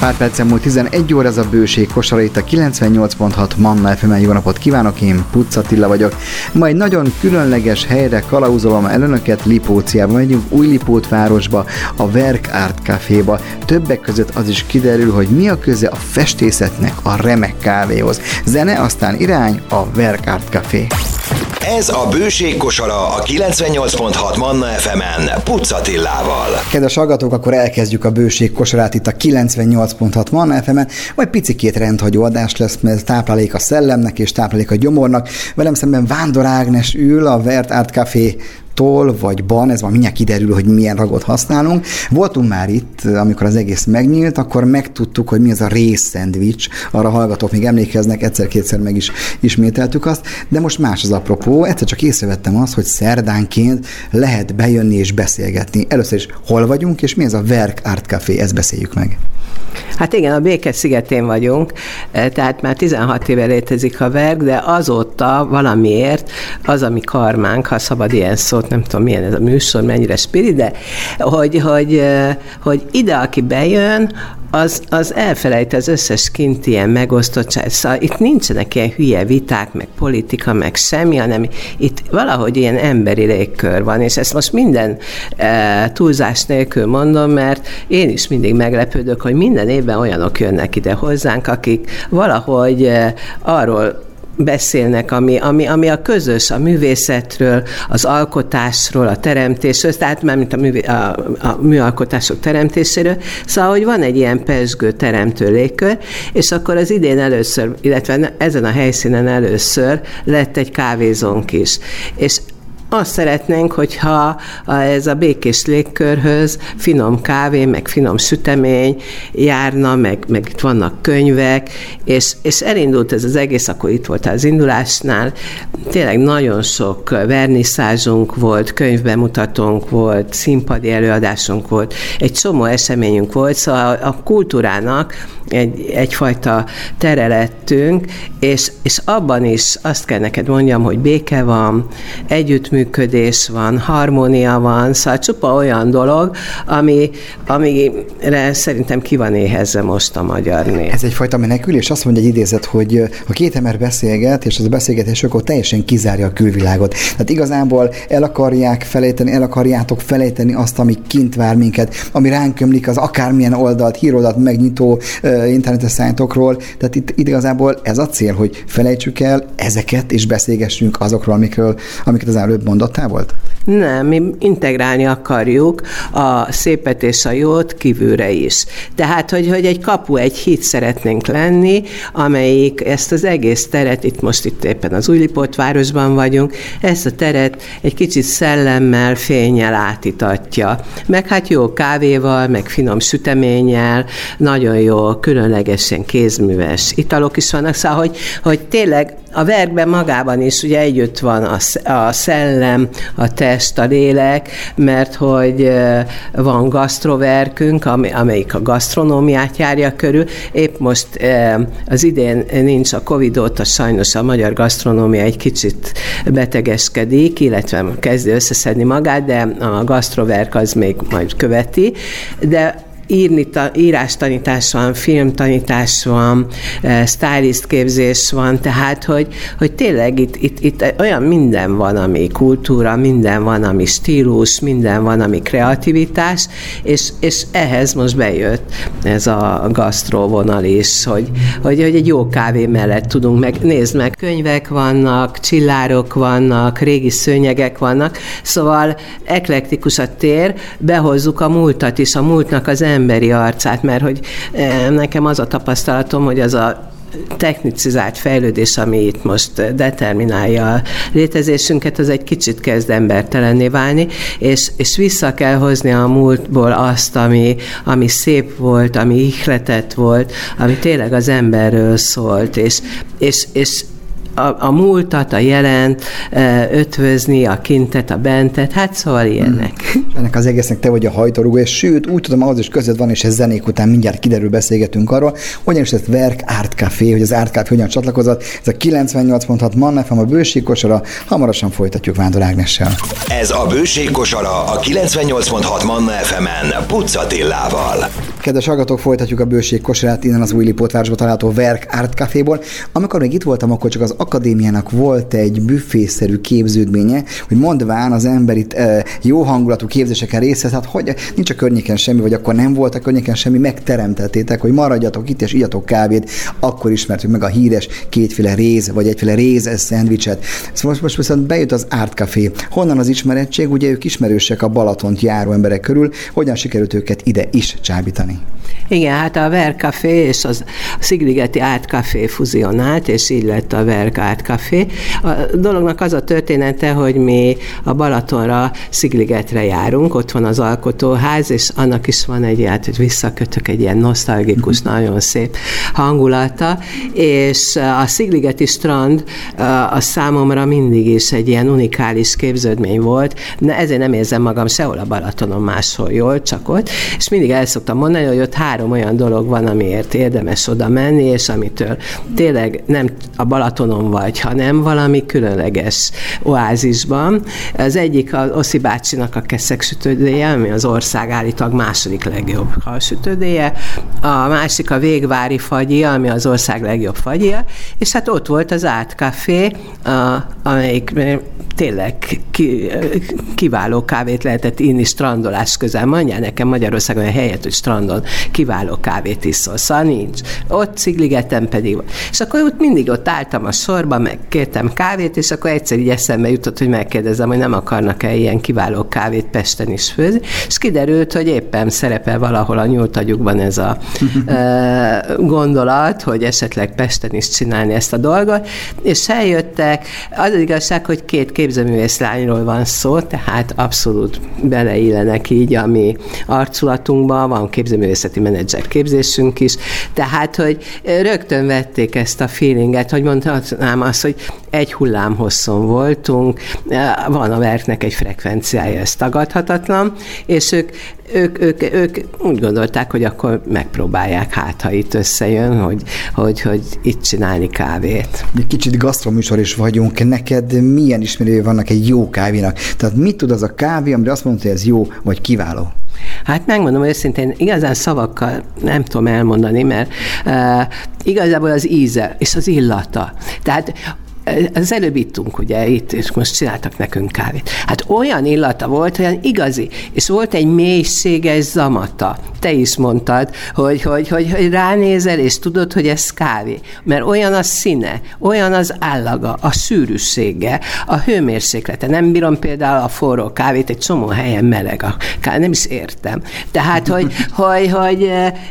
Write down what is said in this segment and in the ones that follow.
Pár percen múlt 11 óra ez a bőség kosara itt a 98.6 Manna fm Jó napot kívánok, én Puc Attila vagyok. Ma egy nagyon különleges helyre kalauzolom el önöket Lipóciába. Megyünk új Lipót városba, a Werk Art Caféba. Többek között az is kiderül, hogy mi a köze a festészetnek a remek kávéhoz. Zene, aztán irány a Werk Art Café. Ez a Bőség kosara a 98.6 Manna FM-en Pucatillával. Kedves hallgatók, akkor elkezdjük a Bőség kosarát itt a 98.6 Manna FM-en, vagy picikét rendhagyó adás lesz, mert táplálék a szellemnek és táplálék a gyomornak. Velem szemben Vándor Ágnes ül, a Vert Art Café tól vagy ban, ez már mindjárt kiderül, hogy milyen ragot használunk. Voltunk már itt, amikor az egész megnyílt, akkor megtudtuk, hogy mi az a rész szendvics. Arra hallgatók még emlékeznek, egyszer-kétszer meg is ismételtük azt, de most más az apropó. Egyszer csak észrevettem azt, hogy szerdánként lehet bejönni és beszélgetni. Először is hol vagyunk, és mi ez a Werk Art Café, ezt beszéljük meg. Hát igen, a Békes szigetén vagyunk, eh, tehát már 16 éve létezik a verk, de azóta valamiért az, ami karmánk, ha szabad ilyen szót, nem tudom milyen ez a műsor, mennyire spirit, de hogy, hogy, hogy ide, aki bejön, az, az elfelejt az összes kint ilyen megosztottság. Szóval itt nincsenek ilyen hülye viták, meg politika, meg semmi, hanem itt valahogy ilyen emberi légkör van, és ezt most minden e, túlzás nélkül mondom, mert én is mindig meglepődök, hogy minden évben olyanok jönnek ide hozzánk, akik valahogy e, arról beszélnek, ami, ami, ami a közös, a művészetről, az alkotásról, a teremtésről, tehát már mint a, művé, a, a műalkotások teremtéséről, szóval, hogy van egy ilyen pesgő teremtő légkör, és akkor az idén először, illetve ezen a helyszínen először lett egy kávézónk is. És azt szeretnénk, hogyha ez a békés légkörhöz finom kávé, meg finom sütemény járna, meg, meg itt vannak könyvek, és, és elindult ez az egész, akkor itt volt az indulásnál, tényleg nagyon sok verniszázsunk volt, könyvbemutatónk volt, színpadi előadásunk volt, egy csomó eseményünk volt, szóval a kultúrának egy, egyfajta tere lettünk, és, és abban is azt kell neked mondjam, hogy béke van, együttműködés van, harmónia van, szóval csupa olyan dolog, ami, amire szerintem ki van éhezve most a magyar nép. Ez egyfajta menekülés, azt mondja egy idézet, hogy ha két ember beszélget, és az a beszélgetés akkor teljesen kizárja a külvilágot. Tehát igazából el akarják felejteni, el akarjátok felejteni azt, ami kint vár minket, ami ránk ömlik, az akármilyen oldalt, híroldalt megnyitó internetes szájtokról. Tehát itt, itt igazából ez a cél, hogy felejtsük el ezeket, és beszélgessünk azokról, amikről, amiket az előbb mondottál volt? Nem, mi integrálni akarjuk a szépet és a jót kívülre is. Tehát, hogy, hogy egy kapu, egy hit szeretnénk lenni, amelyik ezt az egész teret, itt most itt éppen az Újlipott városban vagyunk, ezt a teret egy kicsit szellemmel, fényel átítatja. Meg hát jó kávéval, meg finom süteménnyel, nagyon jó, különlegesen kézműves italok is vannak, szóval, hogy, hogy tényleg a verkben magában is ugye együtt van a, a szellem, a test, a lélek, mert hogy van gasztroverkünk, amelyik a gasztronómiát járja körül. Épp most az idén nincs a Covid óta sajnos a magyar gasztronómia egy kicsit betegeskedik, illetve kezdi összeszedni magát, de a gasztroverk az még majd követi, de írni, írástanítás van, filmtanítás van, eh, stylist képzés van, tehát, hogy, hogy tényleg itt, itt, itt olyan minden van, ami kultúra, minden van, ami stílus, minden van, ami kreativitás, és, és ehhez most bejött ez a gasztróvonal is, hogy, hogy, hogy egy jó kávé mellett tudunk meg, nézd meg, könyvek vannak, csillárok vannak, régi szőnyegek vannak, szóval eklektikus a tér, behozzuk a múltat is, a múltnak az ember emberi arcát, mert hogy eh, nekem az a tapasztalatom, hogy az a technicizált fejlődés, ami itt most determinálja a létezésünket, az egy kicsit kezd embertelenné válni, és, és vissza kell hozni a múltból azt, ami, ami szép volt, ami ihletett volt, ami tényleg az emberről szólt, és, és, és a, a múltat, a jelent, ötvözni, a kintet, a bentet, hát szóval ilyenek. Hmm. Ennek az egésznek te vagy a hajtórugó, és sőt, úgy tudom, az is között van, és ez zenék után mindjárt kiderül, beszélgetünk arról, hogyan is ez Verk Art Café, hogy az Art Café hogyan csatlakozott. Ez a 98.6 Mannefem a bőségkosara, hamarosan folytatjuk Vándor Ágnessel. Ez a bőségkosara a 98.6 Manna FM-en Puccatillával. Kedves hallgatók, folytatjuk a bőség kosarát innen az új Lipótvárosban található Verk Art Caféból. Amikor még itt voltam, akkor csak az akadémiának volt egy büfészerű képződménye, hogy mondván az ember itt e, jó hangulatú képzéseken részt hát hogy nincs a környéken semmi, vagy akkor nem volt a környéken semmi, megteremtettétek, hogy maradjatok itt és igyatok kávét, akkor ismertük meg a híres kétféle réz, vagy egyféle réz szendvicset. Szóval most, most viszont bejött az Art Café. Honnan az ismerettség? Ugye ők ismerősek a Balatont járó emberek körül, hogyan sikerült őket ide is csábítani? Igen, hát a Ver Café és az Szigligeti Art Café fuzionált, és így lett a Ver Art Café. A dolognak az a története, hogy mi a Balatonra, Szigligetre járunk, ott van az alkotóház, és annak is van egy ilyen, hogy visszakötök egy ilyen nosztalgikus, mm-hmm. nagyon szép hangulata, és a Szigligeti strand a számomra mindig is egy ilyen unikális képződmény volt, de ezért nem érzem magam sehol a Balatonon máshol jól, csak ott, és mindig el szoktam mondani, hogy ott három olyan dolog van, amiért érdemes oda menni, és amitől tényleg nem a Balatonon vagy, hanem valami különleges oázisban. Az egyik az Oszi bácsinak a keszek sütődéje, ami az ország állítólag második legjobb halsütődéje, a másik a Végvári fagyi, ami az ország legjobb fagyja, és hát ott volt az Át Café, amelyik tényleg ki, kiváló kávét lehetett inni strandolás közel. Mondja nekem Magyarországon a helyet, hogy strandon kiváló kávét iszol, szóval nincs. Ott Szigligetem pedig van. És akkor ott mindig ott álltam a sorba, meg kértem kávét, és akkor egyszer így eszembe jutott, hogy megkérdezem, hogy nem akarnak-e ilyen kiváló kávét Pesten is főzni, és kiderült, hogy éppen szerepel valahol a nyúltagyukban ez a gondolat, hogy esetleg Pesten is csinálni ezt a dolgot, és eljöttek, az, az igazság, hogy két képzőművész lányról van szó, tehát abszolút beleillenek így a mi arculatunkba, van képzőművészeti menedzser képzésünk is, tehát, hogy rögtön vették ezt a feelinget, hogy mondhatnám azt, hogy egy hullám hosszon voltunk, van a verknek egy frekvenciája, ez tagadhatatlan, és ők ők, ők, ők úgy gondolták, hogy akkor megpróbálják, hát ha itt összejön, hogy, hogy, hogy itt csinálni kávét. Egy kicsit gasztroműsor is vagyunk. Neked milyen ismerői vannak egy jó kávénak? Tehát mit tud az a kávé, amire azt mondta, hogy ez jó vagy kiváló? Hát megmondom őszintén, igazán szavakkal nem tudom elmondani, mert uh, igazából az íze és az illata. Tehát az előbb ittunk, ugye, itt, és most csináltak nekünk kávét. Hát olyan illata volt, olyan igazi, és volt egy mélységes zamata. Te is mondtad, hogy, hogy, hogy, hogy ránézel, és tudod, hogy ez kávé. Mert olyan a színe, olyan az állaga, a sűrűsége, a hőmérséklete. Nem bírom például a forró kávét, egy csomó helyen meleg a kávé, nem is értem. Tehát, hogy, hogy, hogy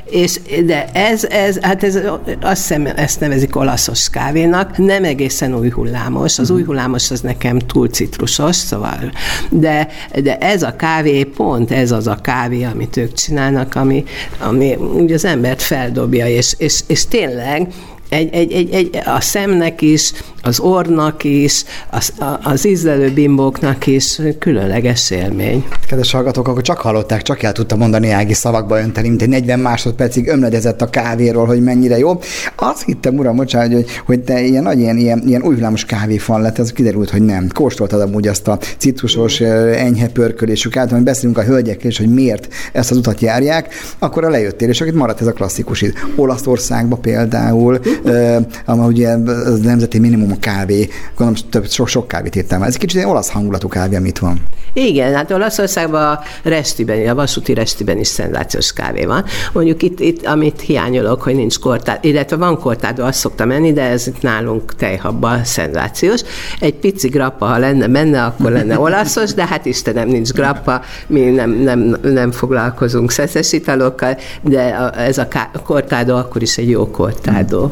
és, de ez, ez, hát ez, azt hiszem, ezt nevezik olaszos kávénak, nem egészen új hullámos. Az új hullámos az nekem túl citrusos, szóval, de, de ez a kávé, pont ez az a kávé, amit ők csinálnak, ami, ami ugye az embert feldobja, és, és, és tényleg egy, egy, egy, egy, a szemnek is, az ornak is, az, az ízlelő bimbóknak is különleges élmény. Kedves hallgatók, akkor csak hallották, csak el tudta mondani Ági szavakba önteni, mint egy 40 másodpercig ömledezett a kávéról, hogy mennyire jó. Azt hittem, uram, bocsánat, hogy, hogy te ilyen nagy, ilyen, ilyen, ilyen újvillámos kávéfan lett, ez kiderült, hogy nem. Kóstoltad amúgy azt a citrusos, enyhe pörkölésük által, hogy beszélünk a hölgyekkel, és hogy miért ezt az utat járják, akkor a lejöttél, és akkor itt maradt ez a klasszikus. Olaszországban például uh, ugye az nemzeti minimum a kávé, gondolom több, sok, sok kávét írtam. Ez egy kicsit egy olasz hangulatú kávé, amit van. Igen, hát Olaszországban a restiben, a vasúti restiben is szenzációs kávé van. Mondjuk itt, itt amit hiányolok, hogy nincs kortád, illetve van kortádó, azt szoktam menni, de ez itt nálunk tejhabban szenzációs. Egy pici grappa, ha lenne benne, akkor lenne olaszos, de hát Istenem, nincs grappa, mi nem, nem, nem foglalkozunk szeszes italokkal, de ez a kortádó akkor is egy jó kortádó.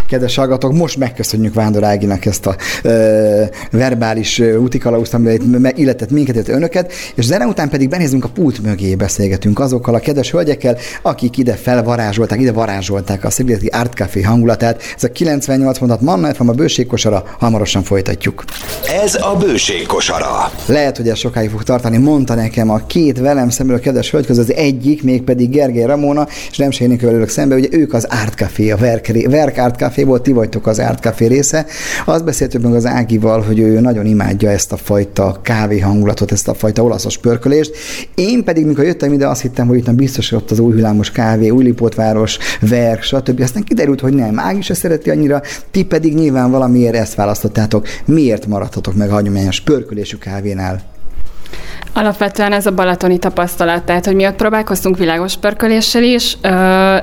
Kedves hallgatók, most megköszönjük Vándor Áginak ezt a ö, verbális útikalauzt, amivel illetett minket, illetve önöket, és zene után pedig benézünk a pult mögé, beszélgetünk azokkal a kedves hölgyekkel, akik ide felvarázsolták, ide varázsolták a Szigleti Art Café hangulatát. Ez a 98 mondat Manna FM, a bőségkosara, hamarosan folytatjuk. Ez a bőségkosara. Lehet, hogy ez sokáig fog tartani, mondta nekem a két velem szemről kedves hölgy közül az egyik, mégpedig Gergely Ramona, és nem ülök szembe, hogy ők az Art Café, a Verk, Verk Art Caféból, ti vagytok az Art Café része. Azt beszéltük meg az Ágival, hogy ő nagyon imádja ezt a fajta kávé hangulatot, ezt a fajta olaszos pörkölést. Én pedig, mikor jöttem ide, azt hittem, hogy itt biztos, hogy ott az új kávé, új Lipótváros, Verk, stb. Aztán kiderült, hogy nem. Ági se szereti annyira, ti pedig nyilván valamiért ezt választottátok. Miért maradhatok meg a hagyományos pörkölésű kávénál? Alapvetően ez a balatoni tapasztalat, tehát hogy mi ott próbálkoztunk világos pörköléssel is,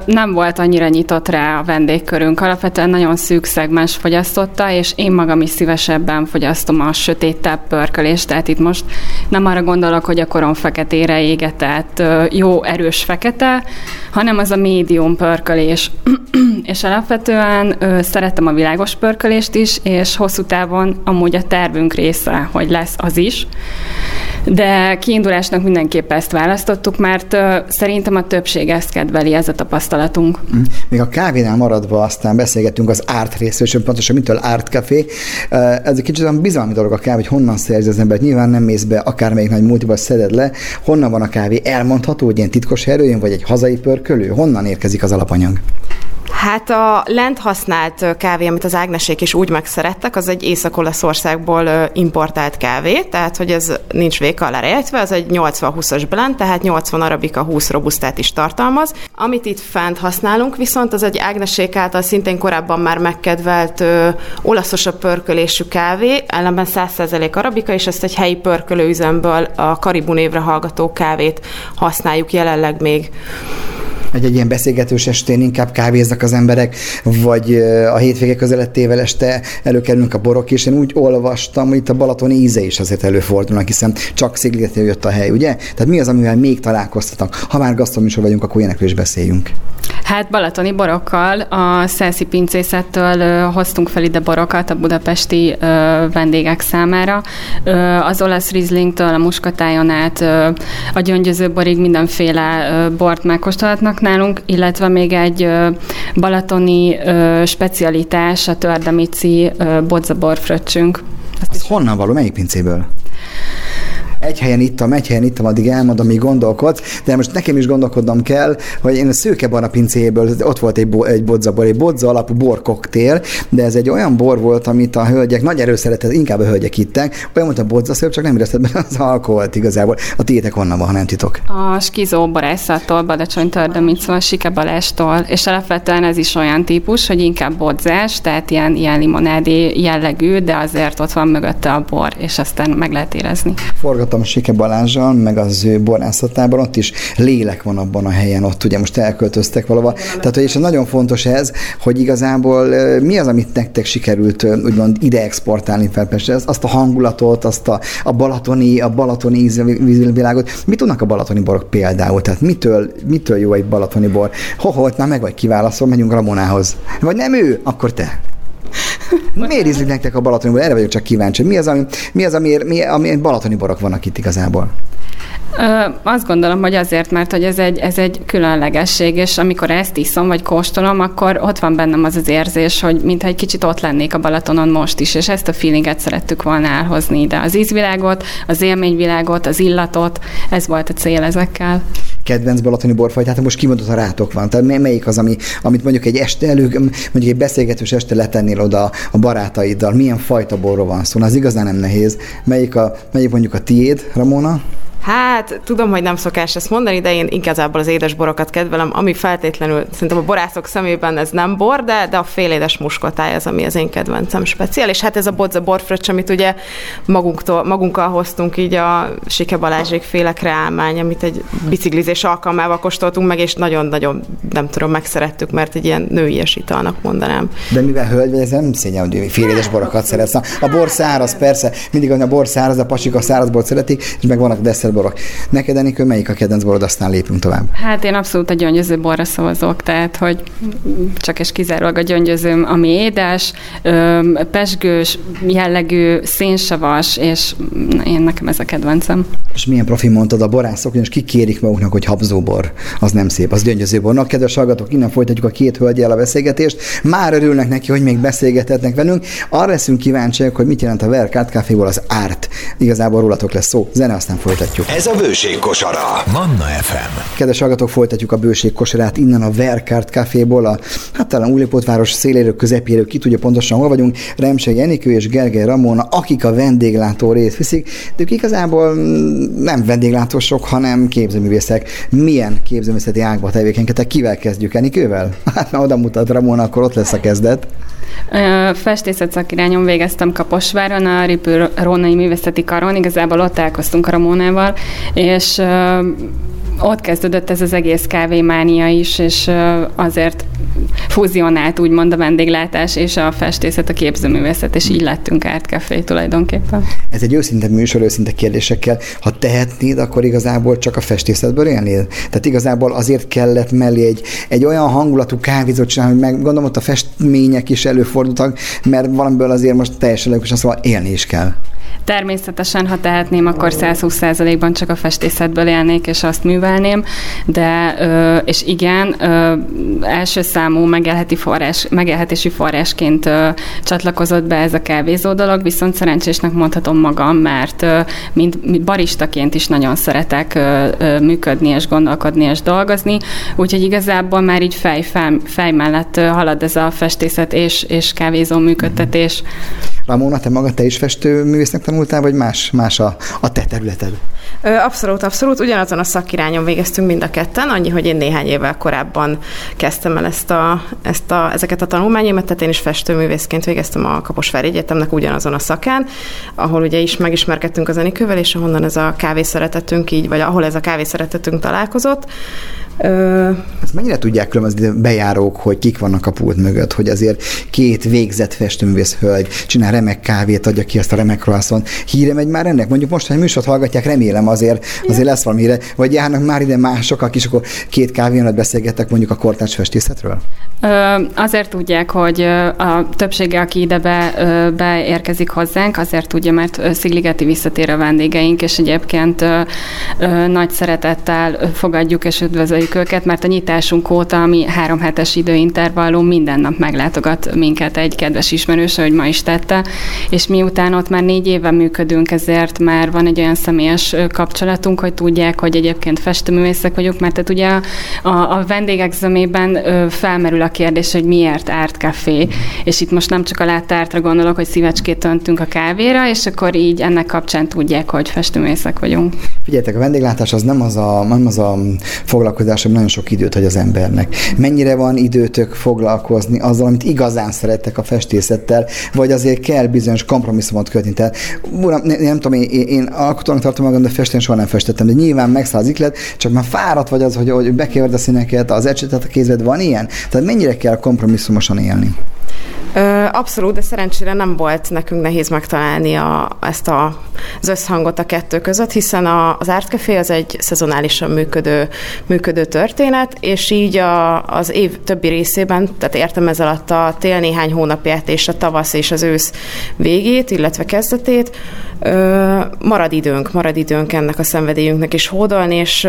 nem volt annyira nyitott rá a vendégkörünk. Alapvetően nagyon szűk szegmens fogyasztotta, és én magam is szívesebben fogyasztom a sötétebb pörkölést, tehát itt most nem arra gondolok, hogy a koron feketére égetett jó erős fekete, hanem az a médium pörkölés. és alapvetően szeretem a világos pörkölést is, és hosszú távon amúgy a tervünk része, hogy lesz az is. De kiindulásnak mindenképp ezt választottuk, mert szerintem a többség ezt kedveli, ez a tapasztalatunk. Mm. Még a kávénál maradva aztán beszélgettünk az árt részről, és pontosan mitől árt café. Ez egy kicsit olyan bizalmi dolog a kávé, hogy honnan szerzi az ember. Nyilván nem mész be akármelyik nagy multiba szeded le. Honnan van a kávé? Elmondható, hogy ilyen titkos erőjön, vagy egy hazai pörkölő? Honnan érkezik az alapanyag? Hát a lent használt kávé, amit az Ágnesék is úgy megszerettek, az egy Észak-Olaszországból importált kávé, tehát hogy ez nincs véka alá rejtve, az egy 80-20-as blend, tehát 80 arabika, 20 robusztát is tartalmaz. Amit itt fent használunk viszont, az egy Ágnesék által szintén korábban már megkedvelt ö, olaszosabb pörkölésű kávé, ellenben 100% arabika, és ezt egy helyi pörkölőüzemből a Karibu névre hallgató kávét használjuk jelenleg még egy, egy ilyen beszélgetős estén inkább kávéznak az emberek, vagy a hétvége közelettével este előkerülünk a borok, és én úgy olvastam, hogy itt a Balaton íze is azért előfordulnak, hiszen csak Szigetről jött a hely, ugye? Tehát mi az, amivel még találkoztatok? Ha már gasztromisor vagyunk, akkor ilyenekről is beszéljünk. Hát balatoni borokkal a Szelszi pincészettől hoztunk fel ide borokat a budapesti vendégek számára. Az olasz rizlingtől a muskatájon át a gyöngyöző borig mindenféle bort megkóstolhatnak nálunk, illetve még egy balatoni specialitás, a tördemici bodzaborfröccsünk. Az honnan való? Melyik pincéből? Egy helyen ittam, egy helyen ittam, addig elmondom, míg gondolkodsz, de most nekem is gondolkodnom kell, hogy én a szőkebarna pincéből, ott volt egy, bo, egy bodzabor, egy bodza alapú borkoktél, de ez egy olyan bor volt, amit a hölgyek nagy erőszeretet, inkább a hölgyek ittek, olyan volt a bodzaszőr, csak nem érezted benne az alkoholt igazából. A tiétek honnan van, ha nem titok? A skizó borászattól, Badacsony Tördömic, a Sike Balástól, és alapvetően ez is olyan típus, hogy inkább bodzás, tehát ilyen, ilyen limonádi jellegű, de azért ott van mögötte a bor, és aztán meg lehet érezni. Forgat voltam Sike Balázsal, meg az ő borászatában, ott is lélek van abban a helyen, ott ugye most elköltöztek valahova. Tehát, hogy és nagyon fontos ez, hogy igazából mi az, amit nektek sikerült úgymond ide exportálni fel Pestre, azt a hangulatot, azt a, a balatoni, a balatoni ízvilágot. Mit tudnak a balatoni borok például? Tehát mitől, mitől jó egy balatoni bor? Hoholt már meg vagy kiválaszol, megyünk Ramonához. Vagy nem ő, akkor te. Miért ízlik nektek a balatoni Erre vagyok csak kíváncsi. Mi az, ami, mi az ami, mi, ami balatoni borok vannak itt igazából? Ö, azt gondolom, hogy azért, mert hogy ez egy, ez egy különlegesség, és amikor ezt iszom, vagy kóstolom, akkor ott van bennem az az érzés, hogy mintha egy kicsit ott lennék a Balatonon most is, és ezt a feelinget szerettük volna elhozni ide. Az ízvilágot, az élményvilágot, az illatot, ez volt a cél ezekkel kedvenc balatoni borfaj, tehát most a rátok van. Tehát melyik az, ami, amit mondjuk egy este elő, mondjuk egy beszélgetős este letennél oda a barátaiddal, milyen fajta borról van szó, az igazán nem nehéz. Melyik, a, melyik mondjuk a tiéd, Ramona? Hát, tudom, hogy nem szokás ezt mondani, de én igazából az édes borokat kedvelem, ami feltétlenül, szerintem a borászok szemében ez nem bor, de, de a félédes muskotáj az, ami az én kedvencem speciál, és hát ez a bodza borfröccs, amit ugye magunktól, magunkkal hoztunk így a Sike Balázsék féle kreálmány, amit egy biciklizés alkalmával kóstoltunk meg, és nagyon-nagyon, nem tudom, megszerettük, mert egy ilyen nőies italnak mondanám. De mivel hölgy ez nem szégyen, hogy félédes borokat szeretsz. A bor száraz, persze, mindig a bor száraz, a pasik a száraz bort szeretik, és meg vannak desszert borok. Neked, Enikő, melyik a kedvenc borod, aztán lépünk tovább? Hát én abszolút a gyöngyöző borra szavazok, tehát hogy csak és kizárólag a gyöngyözőm, ami édes, pesgős, jellegű, szénsavas, és én nekem ez a kedvencem. És milyen profi mondtad a borászok, és kikérik maguknak, hogy habzóbor, az nem szép, az gyöngyöző bornak. Kedves hallgatók, innen folytatjuk a két hölgyel a beszélgetést. Már örülnek neki, hogy még beszélgethetnek velünk. Arra leszünk kíváncsiak, hogy mit jelent a Verkát Caféból az árt. Igazából rólatok lesz szó. Zene, aztán folytatjuk. Ez a bőség kosara. Manna FM. Kedves hallgatók, folytatjuk a bőség kosarát innen a Verkárt Caféból, a hát talán Újlépótváros széléről, közepéről, ki tudja pontosan hol vagyunk. Remség Enikő és Gergely Ramona, akik a vendéglátó részt viszik, de ők igazából nem vendéglátósok, hanem képzőművészek. Milyen képzőművészeti ágba tevékenykedtek? Kivel kezdjük? Enikővel? Hát na oda mutat Ramona, akkor ott lesz a kezdet. Festészet szakirányon végeztem Kaposváron, a Ripő Rónai Művészeti Karon, igazából ott találkoztunk a Ramónával, és ott kezdődött ez az egész kávémánia is, és azért fúzionált úgymond a vendéglátás és a festészet, a képzőművészet, és így lettünk Café tulajdonképpen. Ez egy őszinte műsor, őszinte kérdésekkel. Ha tehetnéd, akkor igazából csak a festészetből élnél? Tehát igazából azért kellett mellé egy, egy olyan hangulatú kávézót csinálni, hogy meg gondolom ott a festmények is előfordultak, mert valamiből azért most teljesen logikusan szóval élni is kell. Természetesen, ha tehetném, akkor 120%-ban csak a festészetből élnék, és azt művelném, de, és igen, első számú megélheti forrás, megélhetési forrásként csatlakozott be ez a kávézó dolog, viszont szerencsésnek mondhatom magam, mert mint baristaként is nagyon szeretek működni, és gondolkodni, és dolgozni, úgyhogy igazából már így fej, fej, fej mellett halad ez a festészet és, és kávézó működtetés. Ramona, te magad te is festőművésznek tanultál, vagy más, más a, a te területed? Abszolút, abszolút. Ugyanazon a szakirányon végeztünk mind a ketten, annyi, hogy én néhány évvel korábban kezdtem el ezt a, ezt a, ezeket a tanulmányomat, tehát én is festőművészként végeztem a Kaposvári Egyetemnek ugyanazon a szakán, ahol ugye is megismerkedtünk az Enikővel, és ahonnan ez a kávészeretetünk így, vagy ahol ez a kávészeretetünk találkozott. Ö... Ezt mennyire tudják különböző bejárók, hogy kik vannak a pult mögött, hogy azért két végzett festőművész hölgy csinál remek kávét, adja ki azt a remek croissant. Híre megy már ennek? Mondjuk most, hogy műsort hallgatják, remélem azért, azért lesz valami híre. Vagy járnak már ide mások, akik akkor két kávénat beszélgettek mondjuk a kortárs festészetről? Ö, azért tudják, hogy a többsége, aki ide be, beérkezik hozzánk, azért tudja, mert Szigligeti visszatér a vendégeink, és egyébként ö, ö, nagy szeretettel fogadjuk és üdvözöljük őket, mert a nyitásunk óta, ami három hetes időintervallum, minden nap meglátogat minket egy kedves ismerős, hogy ma is tette, és miután ott már négy éve működünk, ezért már van egy olyan személyes kapcsolatunk, hogy tudják, hogy egyébként festőművészek vagyunk, mert tehát ugye a, a vendégek zömében felmerül a kérdés, hogy miért árt kafé, és itt most nem csak a láttártra gondolok, hogy szívecskét öntünk a kávéra, és akkor így ennek kapcsán tudják, hogy festőművészek vagyunk. Figyeljetek, a vendéglátás az nem az a, nem az a foglalkozás, ami nagyon sok időt hagy az embernek. Mennyire van időtök foglalkozni azzal, amit igazán szerettek a festészettel, vagy azért kell bizonyos kompromisszumot kötni. Tehát, uram, nem, nem tudom, én, én alkotónak tartom magam, de festeni soha nem festettem. De nyilván megszáll az iklet, csak már fáradt vagy az, hogy, hogy bekeverd a színeket, az ecsetet a kézed van ilyen. Tehát mennyire kell kompromisszumosan élni? Abszolút, de szerencsére nem volt nekünk nehéz megtalálni a, ezt a, az összhangot a kettő között, hiszen a, az Art Café az egy szezonálisan működő, működő történet, és így a, az év többi részében, tehát értem ez alatt a tél néhány hónapját és a tavasz és az ősz végét, illetve kezdetét, marad időnk, marad időnk ennek a szenvedélyünknek is hódolni, és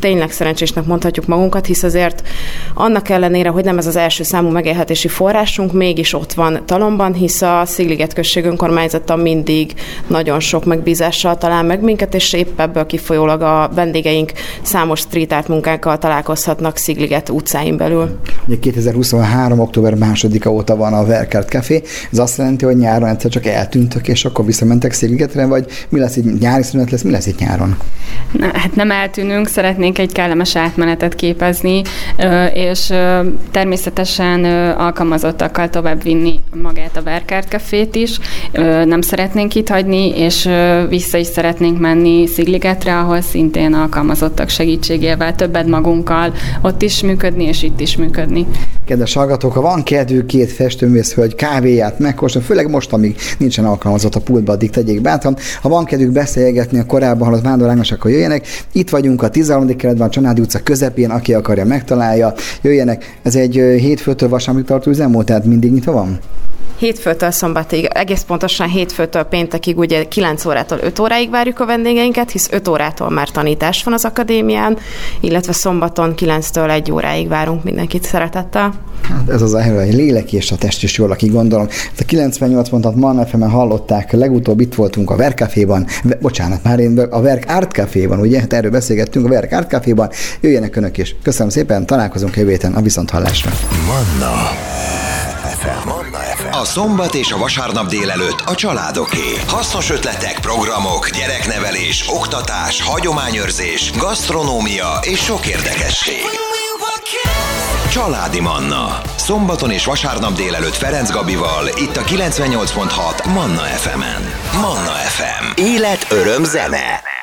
tényleg szerencsésnek mondhatjuk magunkat, hisz azért annak ellenére, hogy nem ez az első számú megélhetési forrásunk, mégis ott van talomban, hisz a Szigliget község önkormányzata mindig nagyon sok megbízással talál meg minket, és épp ebből kifolyólag a vendégeink számos street art munkákkal találkozhatnak Szigliget utcáin belül. Ugye 2023. október másodika óta van a Verkert Café, ez azt jelenti, hogy nyáron egyszer csak eltűntök, és akkor visszamentek Szigligetre, vagy mi lesz egy nyári szünet lesz, mi lesz itt nyáron? Na, hát nem eltűnünk, szeretnénk szeretnénk egy kellemes átmenetet képezni, és természetesen alkalmazottakkal tovább vinni magát a Verkárt Cafét is. Nem szeretnénk itt hagyni, és vissza is szeretnénk menni Szigligetre, ahol szintén alkalmazottak segítségével többet magunkkal ott is működni, és itt is működni. Kedves hallgatók, ha van kedvű két festőművész hölgy kávéját megkóstolni, főleg most, amíg nincsen alkalmazott a pultba, addig tegyék bátran. Ha van kedvük beszélgetni a korábban halott vándorlágos, akkor jöjjenek. Itt vagyunk a 13. keretben, a Csanádi utca közepén, aki akarja, megtalálja. Jöjjenek. Ez egy hétfőtől vasárnapig tartó üzemmód, tehát mindig nyitva van? Hétfőtől szombatig, egész pontosan hétfőtől péntekig, ugye 9 órától 5 óráig várjuk a vendégeinket, hisz 5 órától már tanítás van az akadémián, illetve szombaton 9-től 1 óráig várunk mindenkit szeretettel. Hát ez az a hely, lélek és a test is jól, aki gondolom. Ezt a 98 pontot Manna fm hallották, legutóbb itt voltunk a Verkaféban, bocsánat, már én a Verk Art Caféban, ugye? Hát erről beszélgettünk a Verk Art Caféban. Jöjjenek önök is. Köszönöm szépen, találkozunk jövő héten a Viszonthallásra. Manna FM. A szombat és a vasárnap délelőtt a családoké. Hasznos ötletek, programok, gyereknevelés, oktatás, hagyományőrzés, gasztronómia és sok érdekesség. Családi Manna. Szombaton és vasárnap délelőtt Ferenc Gabival, itt a 98.6 Manna FM-en. Manna FM. Élet, öröm, zene.